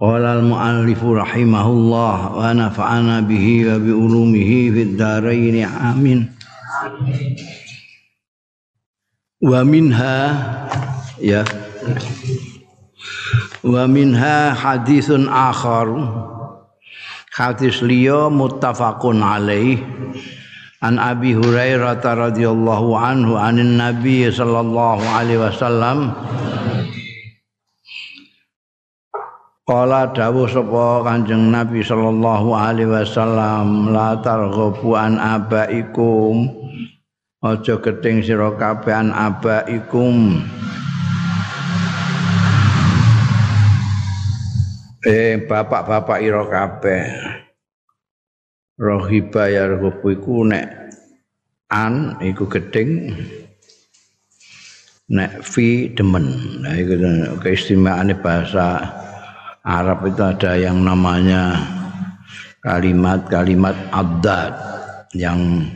Qala al-muallif rahimahullah wa nafa'ana bihi wa bi ulumihi fid dharain amin. Wa minha ya wa minha hadithun akhar hadis liya muttafaqun alaih an abi hurairah radhiyallahu anhu anin nabi sallallahu alaihi wasallam Kala dawuh sapa Kanjeng Nabi sallallahu alaihi wasallam la targhabu an abaikum. Aja geting sira kabeh an abaikum. Eh bapak-bapak ira kabeh. Rohiba ya rohibu iku nek an iku geding nek fi demen. Nah iku keistimewaane bahasa Arab itu ada yang namanya kalimat-kalimat abdad yang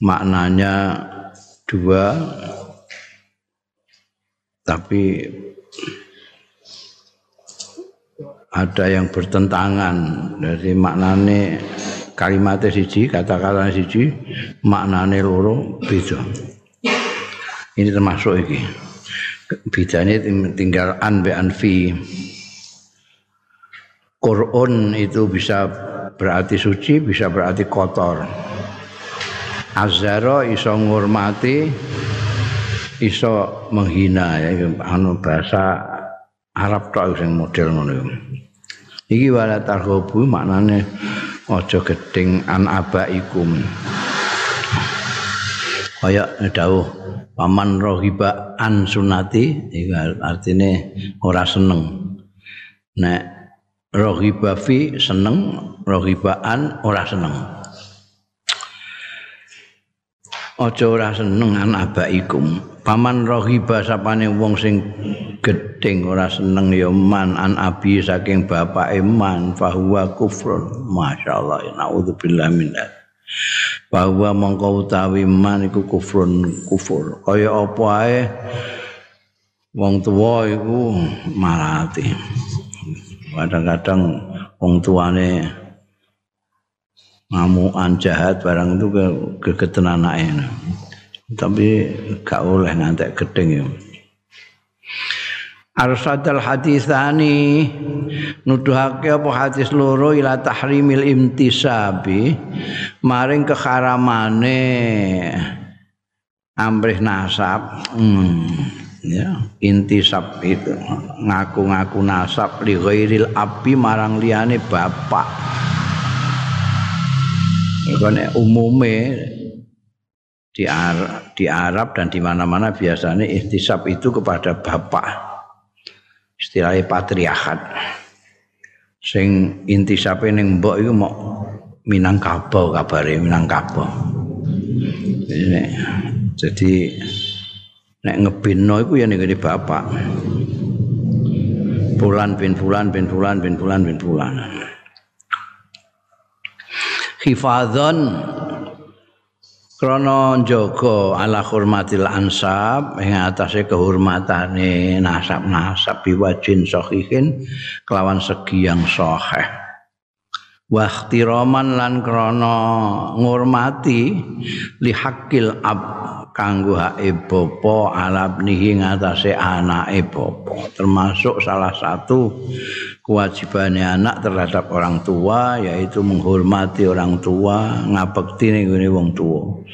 maknanya dua tapi ada yang bertentangan. Dari maknane kalimatnya siji kata-kata siji maknane loro beda. Ini termasuk ini bedanya tinggal an be anfi Qur'an itu bisa berarti suci, bisa berarti kotor. Azharo iso ngurmati, iso menghina ya anu bahasa Arab tok sing model ngono Iki wala tarhubu maknane aja gedeng an abaikum. Kaya dawuh paman rohiba an sunati iku artine ora seneng. Nek rohiba fi seneng rohibaan ora seneng. Aja ora seneng an abaikum paman rohiba sapane wong sing gedeng ora seneng ya man an abi saking bapak iman fahuwa kufrun. Masyaallah naudzubillah min bahwa mongko utawi man iku kufrun kufur. Kaya apa ae? Wong tuwa iku marati kadang-kadang wong tuane ngamuan jahat barang itu gegeten anake. Tapi gak oleh ngantek gedeng ya. Arsadal hadisani nuduhake apa hadis loro ila tahrimil imtisabi maring keharamane amrih nasab. Hmm. Ya. Intisab itu ngaku-ngaku nasab li ghairil api marang liyane bapak. Karena umume di Arab, di Arab dan di mana-mana biasanya intisab itu kepada bapak. Istilahnya patriarkat. Sing intisabe ning mbok iku mau Minangkabau kabare Minangkabau. Jadi nek ngebinno iku ya ning bapak. Bulan bin bulan bin bulan bin bulan bin bulan. Hifadzon krana jaga ala hormatil ansab ing atase kehormatane nasab-nasab biwajin sahihin kelawan segi yang sahih wa ikhtiraman lan krana ngurmati li hakil ab kanggo hake bapa alabnihi ngatasé anake bapa. Termasuk salah satu kewajibannya anak terhadap orang tua yaitu menghormati orang tua ngabekti ning wong tua.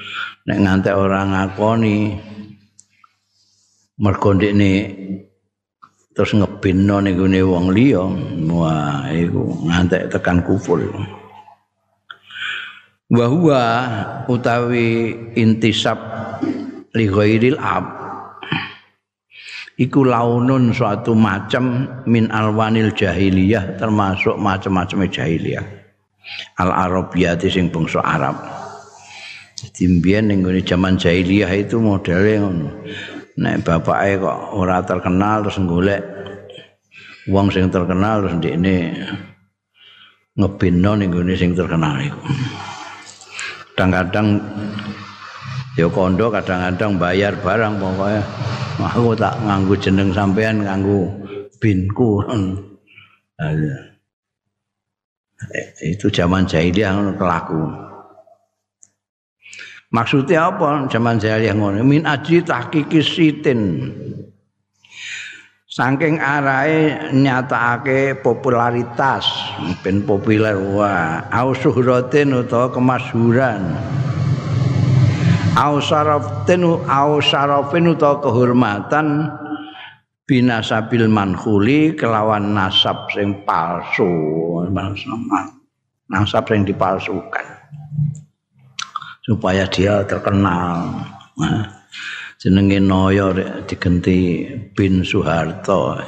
Nek ngantek orang ngakoni mergo ndekne terus ngebinno ning wong liya wah iku ngantek tekan kufur wa utawi intisab li ghairil ab. Iku launun suatu macam min alwanil jahiliyah termasuk macam-macam jahiliyah. Al arabiyati sing bangsa Arab. Jadi mbiyen ning zaman jahiliyah itu modelnya ngono. Nek bapake kok ora terkenal terus golek wong sing terkenal terus ndekne ngebinno ning gone sing terkenal iku. Kadang-kadang ya kondo kadang-kadang bayar barang pokoknya aku tak nganggu jeneng sampean nganggu binku. itu zaman jahiliyah kelaku. Maksudnya apa zaman jahiliyah ngono? Min aji tahqiqi sitin. Saking arahe nyatakake popularitas, ben populer wah, au suhratin utawa kemasyhuran. Au syaraftin au syarafin utawa kehormatan binasabil manhuli kelawan nasab sing palsu. Nasab sing dipalsukan. Supaya dia terkenal. Nah, jenenge Noyo digenti bin Soeharto.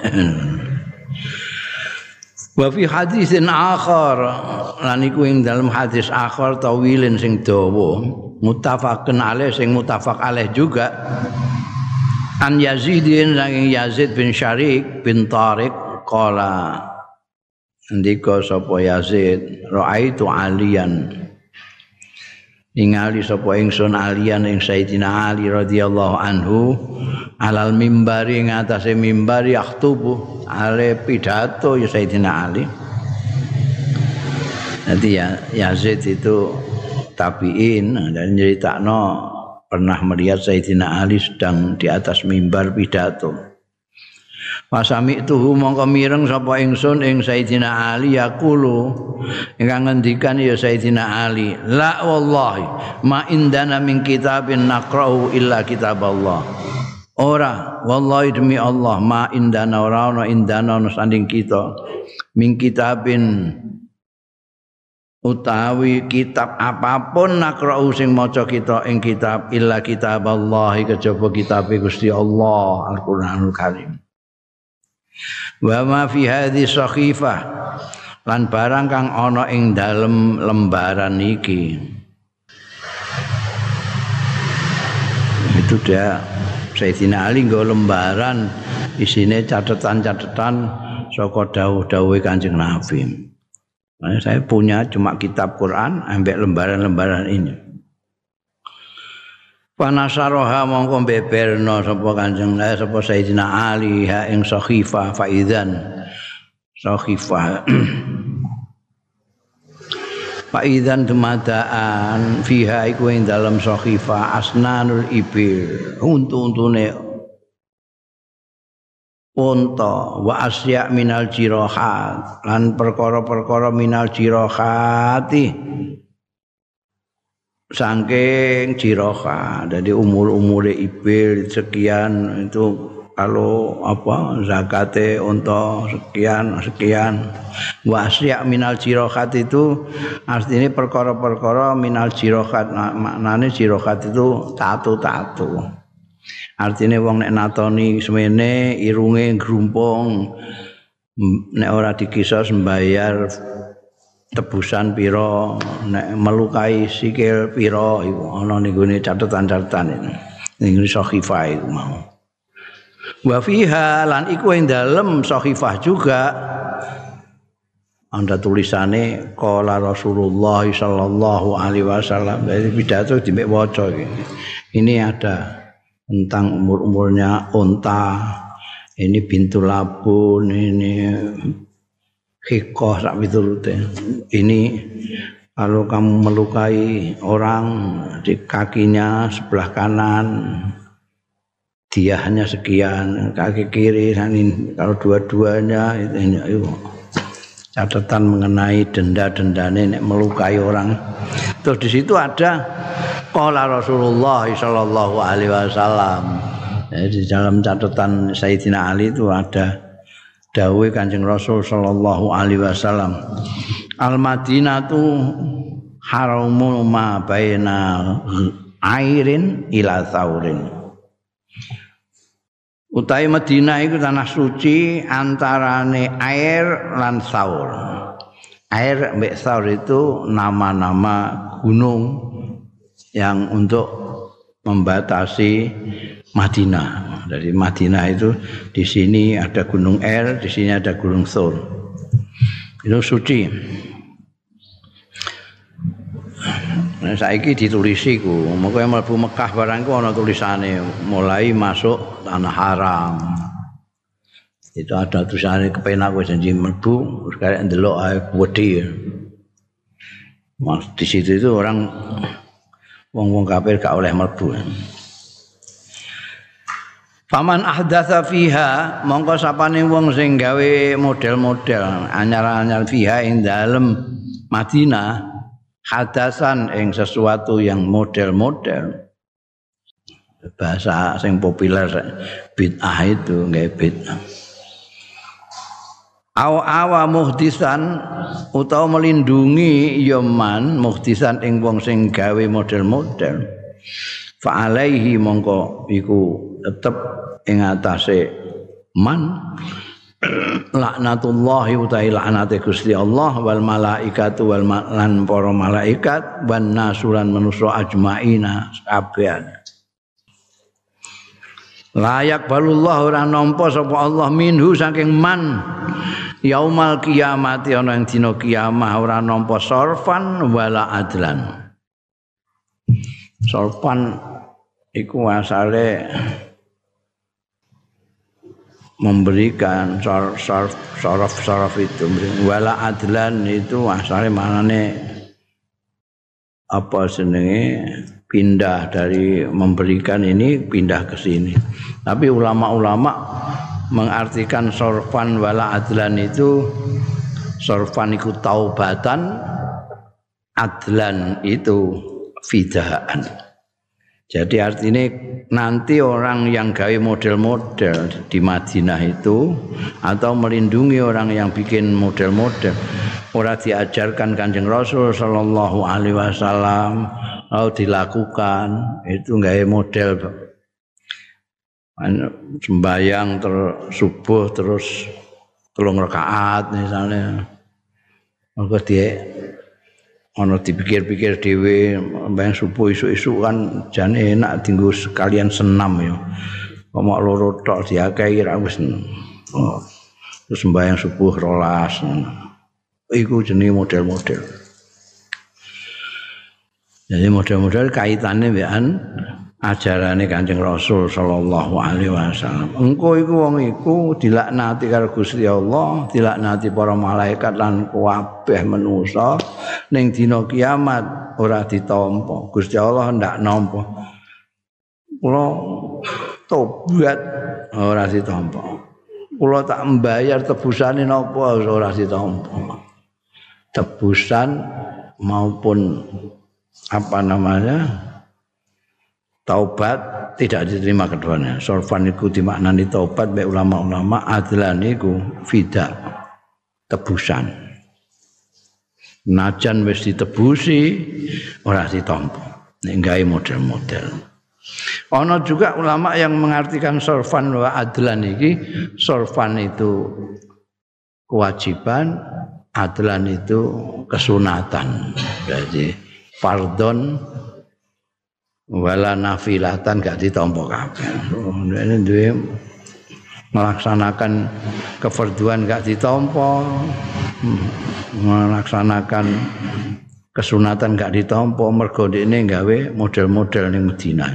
Wa fi hadisin akhar lan iku ing dalam hadis akhar tawilin sing dawa muttafaqun alaih sing muttafaq alaih juga an Yazidin saking Yazid bin Syarik bin Tariq qala ndika sapa Yazid raaitu aliyan ningali sapa ingsun alian ing Sayyidina Ali radhiyallahu anhu alal mimbari ing atase mimbar yaktubu ale pidato ya Sayyidina Ali. Nanti ya Yazid itu tabiin dan nyeritakno pernah melihat Sayyidina Ali sedang di atas mimbar pidato Masami tuhu mongko mireng sapa ingsun ing Sayyidina Ali yaqulu. Ingkang ngendikan ya Sayyidina Ali la wallahi ma indana min kitabin naqra'u illa kitab Allah ora wallahi demi Allah ma indana ora ana indana ana sanding kita. Min kitabin utawi kitab apa pun naqra'u sing maca kita ing kitab illa kitab Allah kejaba kitab Gusti Allah Al-Qur'anul Karim wa ma fi hadhi sakhifah lan barang kang ana ing dalem lembaran iki itu dia Sayyidina Ali nggo lembaran isine catatan-catatan saka dawuh-dawuhe Kanjeng Nabi. Nah, saya punya cuma kitab Quran ambek lembaran-lembaran ini. Panasaroha mongko beberno sapa Kanjeng eh, sapa Sayyidina Ali ha ing sahifa faidan sahifa Faidan dumadaan fiha iku ing dalam sahifa asnanul ibil. Untu-untune unta wa asya minal jirahat lan perkara-perkara minal jirahati saking jiroha jadi umur-umur ibil sekian itu kalau apa zakate untuk sekian sekian. Wasiak minal jirohat itu artinya perkara-perkara minal jirohat maknanya jirohat itu tatu-tatu. Artinya wong nek natoni semene irunge grumpung nek ora dikisos membayar tebusan piro nek melukai sikil piro iku ana ning gone catatan-catatan ini. Ning sahifah iku mau. Wa fiha lan iku ing dalem sahifah juga. Anda tulisane qala Rasulullah sallallahu alaihi wasallam. Dari pidato di waca ini ada tentang umur-umurnya unta ini bintu labun ini hikoh sak miturute. Ini kalau kamu melukai orang di kakinya sebelah kanan dia hanya sekian kaki kiri kalau dua-duanya itu, itu catatan mengenai denda-denda nenek melukai orang. Terus di situ ada qala Rasulullah sallallahu alaihi wasallam. Di dalam catatan Sayyidina Ali itu ada dawuh Kanjeng Rasul sallallahu alaihi wasallam Al Madinatu haramun ma baina airin ila saurin Utai Madinah itu tanah suci antarane air lan saur. Air mbek saur itu nama-nama gunung yang untuk membatasi Madinah. Dari Madinah itu di sini ada gunung air, di sini ada gunung Saur. Itu suci. Nah, saiki ditulisi ku, mengko mlebu Mekah barang ku ana tulisane mulai masuk tanah haram. Itu ada tulisannya kepenak gue janji mlebu, sekarang ndelok ae wedi. Mas di situ itu orang wong-wong kafir gak oleh mlebu. Faman ahdatsa fiha mongko sapane wong sing gawe model-model anyar-anyar fiha ing dalem Madinah hadasan ing sesuatu yang model-model bahasa sing populer bid'ah itu nggak bid'ah aw awa muhdisan utawa melindungi yaman muhdisan ing wong sing gawe model-model. Fa alaihi mongko iku tetep ing atase man. Laknatullahi utahi laknate Gusti Allah wal malaikatu wal lan para malaikat wan nasuran manusa ajmaina kabehane layak balullah ora nampa sapa Allah minhu saking man. Yaumal kiamat ana ing dina kiamah ora nampa sorfan wala adlan. Sorfan iku asale memberikan sarf sarf sarf itu. Wala adlan itu asalnya manane apa senenge pindah dari memberikan ini pindah ke sini. Tapi ulama-ulama mengartikan sorfan wala adlan itu sorfan itu taubatan adlan itu fidaan. Jadi artinya nanti orang yang gawe model-model di Madinah itu atau melindungi orang yang bikin model-model. Ora diajarkan Kanjeng Rasul sallallahu alaihi wasallam lalu dilakukan itu gawe model sembayang ter subuh terus telung rakaat misalnya maka dia ana dipikir-pikir dhewe mbang subuh isuk-isuk kan jane enak dinggo sekalian senam ya. Omok loro tok diakai ra wis. Oh. Terus sembahyang subuh rolas. Iku jenenge model-model. Jadi model-model kaitannya mbekan ajarane Kanjeng Rasul sallallahu alaihi wasallam. Engko iku wong iku dilaknati karo Gusti Allah, dilaknati para malaikat lan kabeh manusa ning dina kiamat ora ditampa. Gusti Allah ndak nampa. Kula tobat ora ditampa. Kula tak mbayar tebusane napa ora ditampa. Tebusan maupun apa namanya? taubat tidak diterima keduanya. Sorfan itu dimaknani taubat baik ulama-ulama adlan itu fida tebusan. Najan wis ditebusi ora ditampa. Nek gawe model-model. Ana juga ulama yang mengartikan sorfan wa adlan iki sorfan itu kewajiban, adlan itu kesunatan. Jadi fardon wala nafilatan gak ditampa kabeh. Ini duwe melaksanakan kefarduan gak ditampa, melaksanakan kesunatan gak ditampa mergo ini gawe model-model ning Madinah.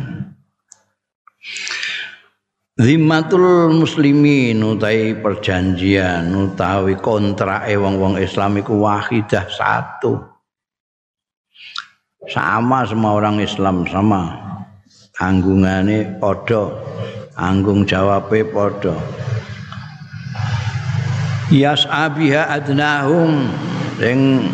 Zimmatul muslimin utai perjanjian utawi kontrake wong-wong Islam iku wahidah satu. Sama semua orang Islam sama. Tanggungannya podo tanggung jawabnya podo yas'abiha adnahum. Yang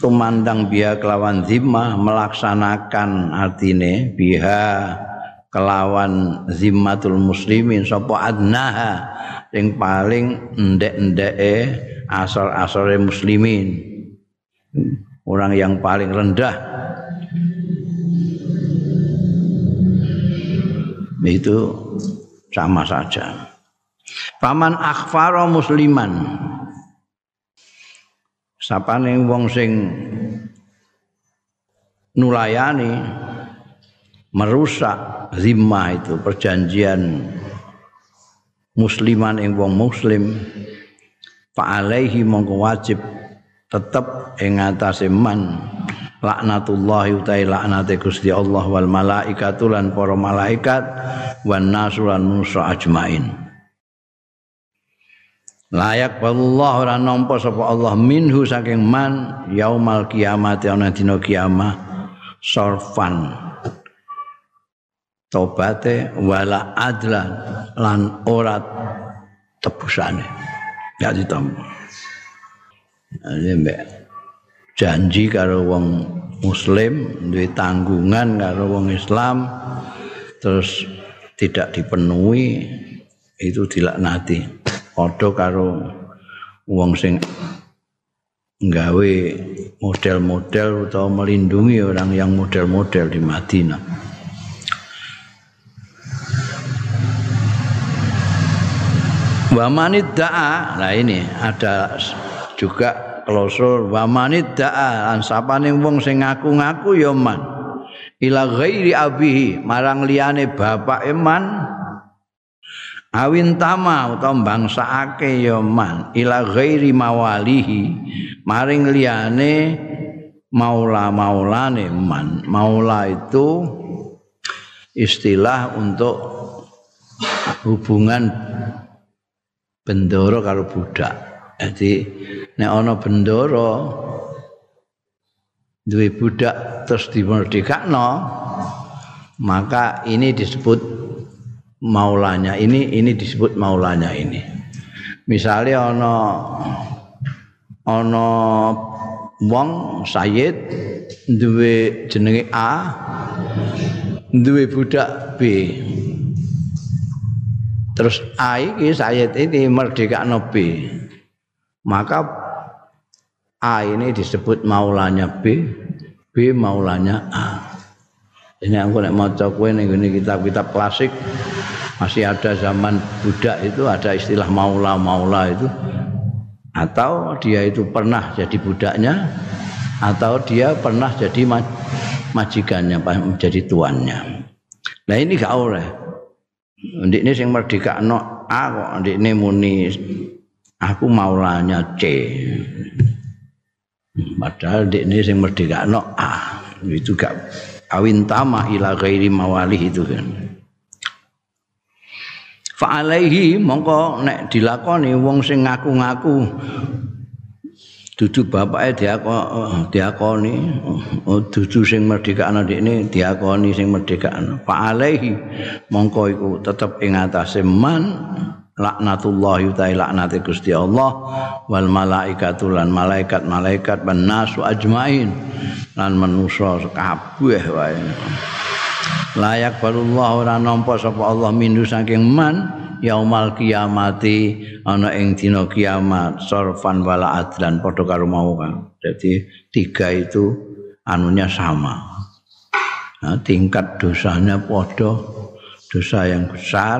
tumandang biha kelawan zimmah melaksanakan artine biha kelawan zimmatul muslimin. Sopo adnaha? Yang paling ndek-ndeke asal-asale muslimin orang yang paling rendah. Itu sama saja. Paman akhfara musliman. Sapane wong sing nulayani merusak zimah itu perjanjian musliman ing wong muslim fa alaihi mongko wajib tetep ing atase man. Laknatullah utai laknate Gusti Allah wal malaikatu lan para malaikat wan nasu lan manusa ajmain. Layak wallah ora nampa sapa Allah minhu saking man yaumal kiamat ana dina kiamat sorfan tobate wala adlan lan ora tebusane. Ya ditampa mbek janji karo wong muslim duwe tanggungan karo wong Islam terus tidak dipenuhi itu dilaknati padha karo wong sing nggawe model-model atau melindungi orang yang model-model di Madinah. Wa da'a, nah ini ada juga klausul wa da'a lan sapane wong sing ngaku-ngaku ya man. Ila ghairi abihi marang liyane bapak iman awin tama utawa bangsake ya man ila ghairi mawalihi maring liyane maula-maulane man. Maula itu istilah untuk hubungan bendoro karo budak. Jadi nek ana bendoro duwe budak terus dimerdekakno maka ini disebut maulanya ini ini disebut maulanya ini. Misalnya ono ono wong sayyid duwe jenenge A duwe budak B. Terus A iki sayyid ini merdeka no B. Maka A ini disebut maulanya B B maulanya A. Ini aku nek maca kowe ning kitab-kitab klasik masih ada zaman budak itu ada istilah maula maula itu. Atau dia itu pernah jadi budaknya atau dia pernah jadi majikannya menjadi tuannya. Nah ini gak oleh. Ini sing merdeka no A kok ini muni aku maulanya C padahal ini sing merdeka no A itu gak awin tama ila ghairi mawalih itu kan. Fa alaihi mongko nek dilakoni wong sing ngaku-ngaku dudu bapake diakoni diakoni oh, dudu sing merdeka ana ini diakoni sing merdeka ana. Fa alaihi mongko iku tetep ing atase man laknatullah yutai laknati Gusti Allah wal malaikatu lan malaikat malaikat ban nasu ajmain lan manusa kabeh wae. Layak balullah ora nampa sapa Allah mindu saking man yaumal kiamati ana ing dina kiamat sorfan wala adlan padha karo mau kan. Jadi tiga itu anunya sama. Nah, tingkat dosanya padha dosa yang besar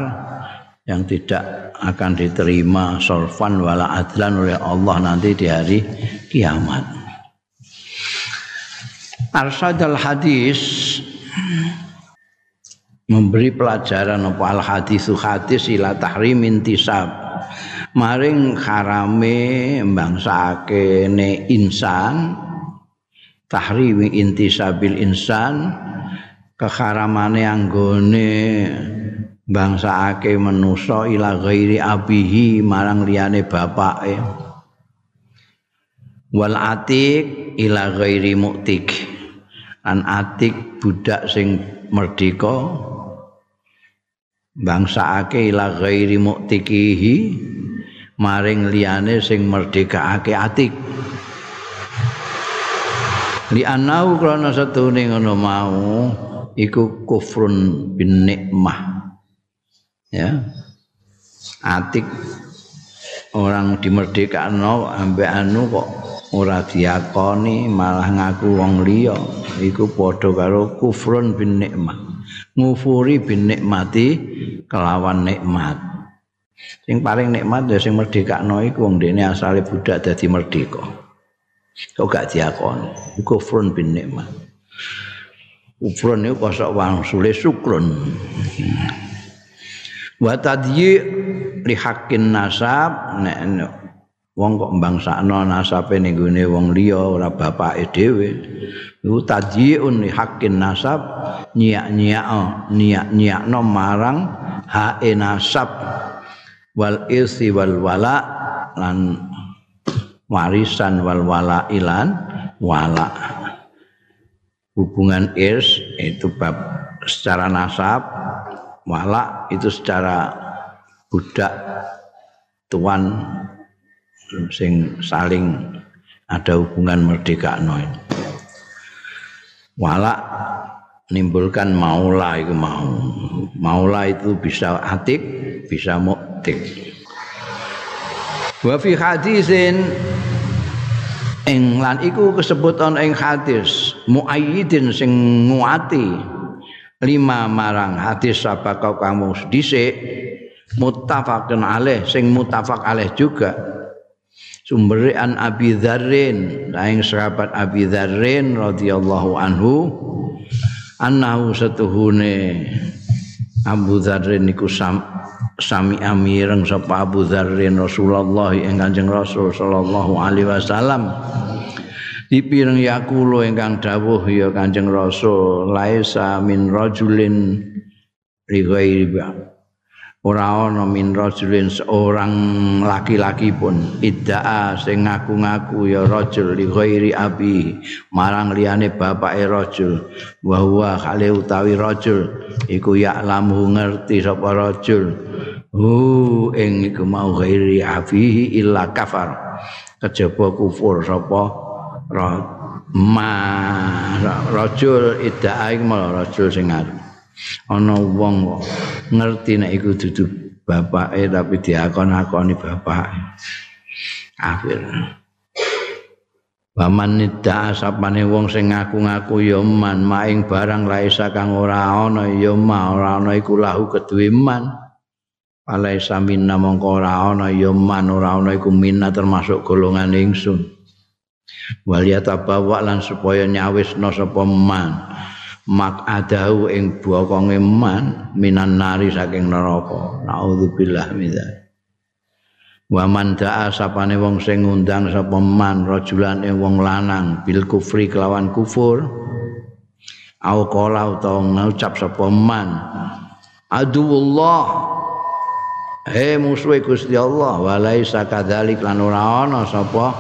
yang tidak akan diterima sorfan wala adlan oleh Allah nanti di hari kiamat. Arsadal hadis memberi pelajaran apa? Al hadisu hadis ila tahrim intisab. Maring harame mbangsake ne insan tahrim intisabil insan keharamane anggone bangsake manusa ila ghairi abihi marang liyane bapake. Wal atik ila ghairi muktik. An atik budak sing merdeka. Bangsake ila ghairi mu'tikihi maring liyane sing merdekake atik. Li anau krana satune ngono mau iku kufrun bin nikmah ya. Atik orang dimerdekakno ambek anu kok ora diakoni malah ngaku wong liya. Iku padha karo kufrun bin nikmah ngufuri bin nikmati kelawan nikmat. Sing paling nikmat ya sing merdekakno iku wong dene asale budak dadi merdeka. Kok gak diakoni? Kufrun bin nikmat. Kufrun itu kosok wang sulit syukrun wa tadyi li haqqin nasab nek wong kok mbangsakno nasabe ning gone wong liya ora bapake dhewe. Iku tajiyun li haqqin nasab nyiak-nyiak nyiak-nyiakno marang hae nasab. Wal irsi wal wala lan warisan wal wala ilan wala. Hubungan irs itu bab secara nasab wala itu secara budak tuan sing saling ada hubungan merdeka noin. Wala nimbulkan maula itu mau. Maula itu bisa atik, bisa muktik. Wa fi hadisin ing lan iku kesebutan ing hadis muayyidin sing nguati lima marang hadis sabaka kamu? Dhisik muttafaqun alaih sing muttafaq alaih juga. Sumbere an Abi Dzarrin lain sahabat Abi Dzarrin radhiyallahu anhu annahu satuhune Abu Dzarrin niku sam, sami amireng sapa Abu Dzarrin Rasulullah ing Kanjeng Rasul sallallahu alaihi wasallam dipireng yakulo ingkang dawuh ya Kanjeng Rasul laisa min rajulin li ghairi ora ana min rajulin seorang laki-laki pun iddaa sing ngaku-ngaku ya rajul li ghairi abi marang liyane bapake rajul. Wa huwa khali utawi rajul iku ya lamu ngerti sapa rajul. Hu ing iku mau ghairi abi illa kafar. Kejaba kufur sapa ma rajul iddaa iku rajul sing ngaku ana wong ngerti nek iku dudu bapake tapi diakon-akoni bapake. Kafir Paman nida sapane wong sing ngaku-ngaku ya man maing barang laisa kang ora ana. Ya ma ora ana iku lahu keduwe man. Alaisa minna mongko ora ana. Ya man ora ana iku minna termasuk golongan ingsun Waliyata bawa lan supaya nyawisno sapa man. Mak adahu ing bokonge man minan nari saking neraka. Naudzubillah min wa man da'a sapane wong sing ngundang sapa man rajulan ing wong lanang bil kufri kelawan kufur. Au qala utawa ngucap sapa man aduwullah. He musuhe Gusti Allah walaisa kadzalik lan ora ana sapa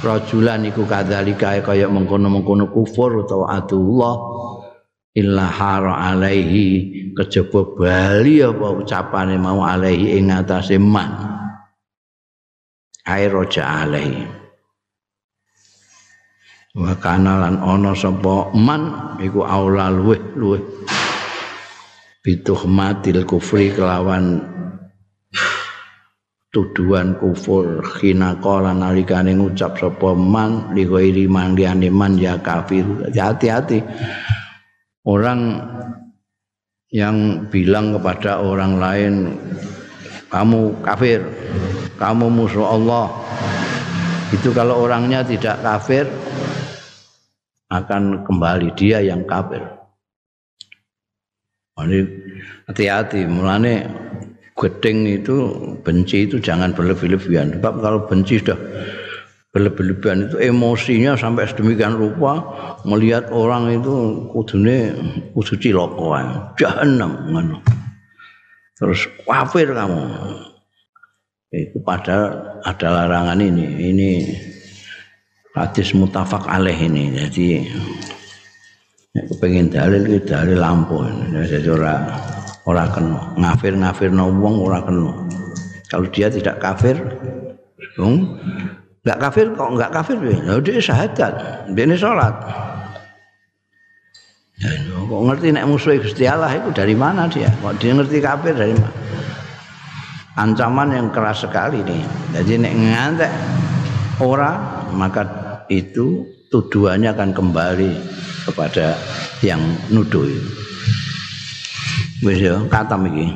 rajulan iku kadzalika kaya mengkono-mengkono kufur utawa adullah illa hara alaihi kejaba bali apa ucapane mau alaihi ing atase man. Air roja alaihi. Wa kana lan ana sapa man iku aula luweh luweh bituhmatil kufri kelawan tuduhan kufur khina qala nalikane ngucap sapa man li ghairi man man ya kafir hati-hati orang yang bilang kepada orang lain kamu kafir, kamu musuh Allah. Itu kalau orangnya tidak kafir akan kembali dia yang kafir. Hati-hati, mulane gedeng itu benci itu jangan berlebih-lebihan. Sebab kalau benci sudah berlebihan itu emosinya sampai sedemikian rupa melihat orang itu kudune kudu ciloko jahanam ngono. Terus kafir kamu. Itu pada ada larangan ini. Ini hadis mutafak alaih ini. Jadi pengen dalil itu dalil lampu. Jadi orang orang kena ngafir ngafir wong orang kena kalau dia tidak kafir dong Enggak kafir kok enggak kafir ya. Dia syahadat, dia ini sholat. Ya, kok ngerti nek musuh Gusti Allah itu dari mana dia? Kok dia ngerti kafir dari mana? Ancaman yang keras sekali nih. Jadi nek ngantek ora maka itu tuduhannya akan kembali kepada yang nuduh itu. Wis ya katam iki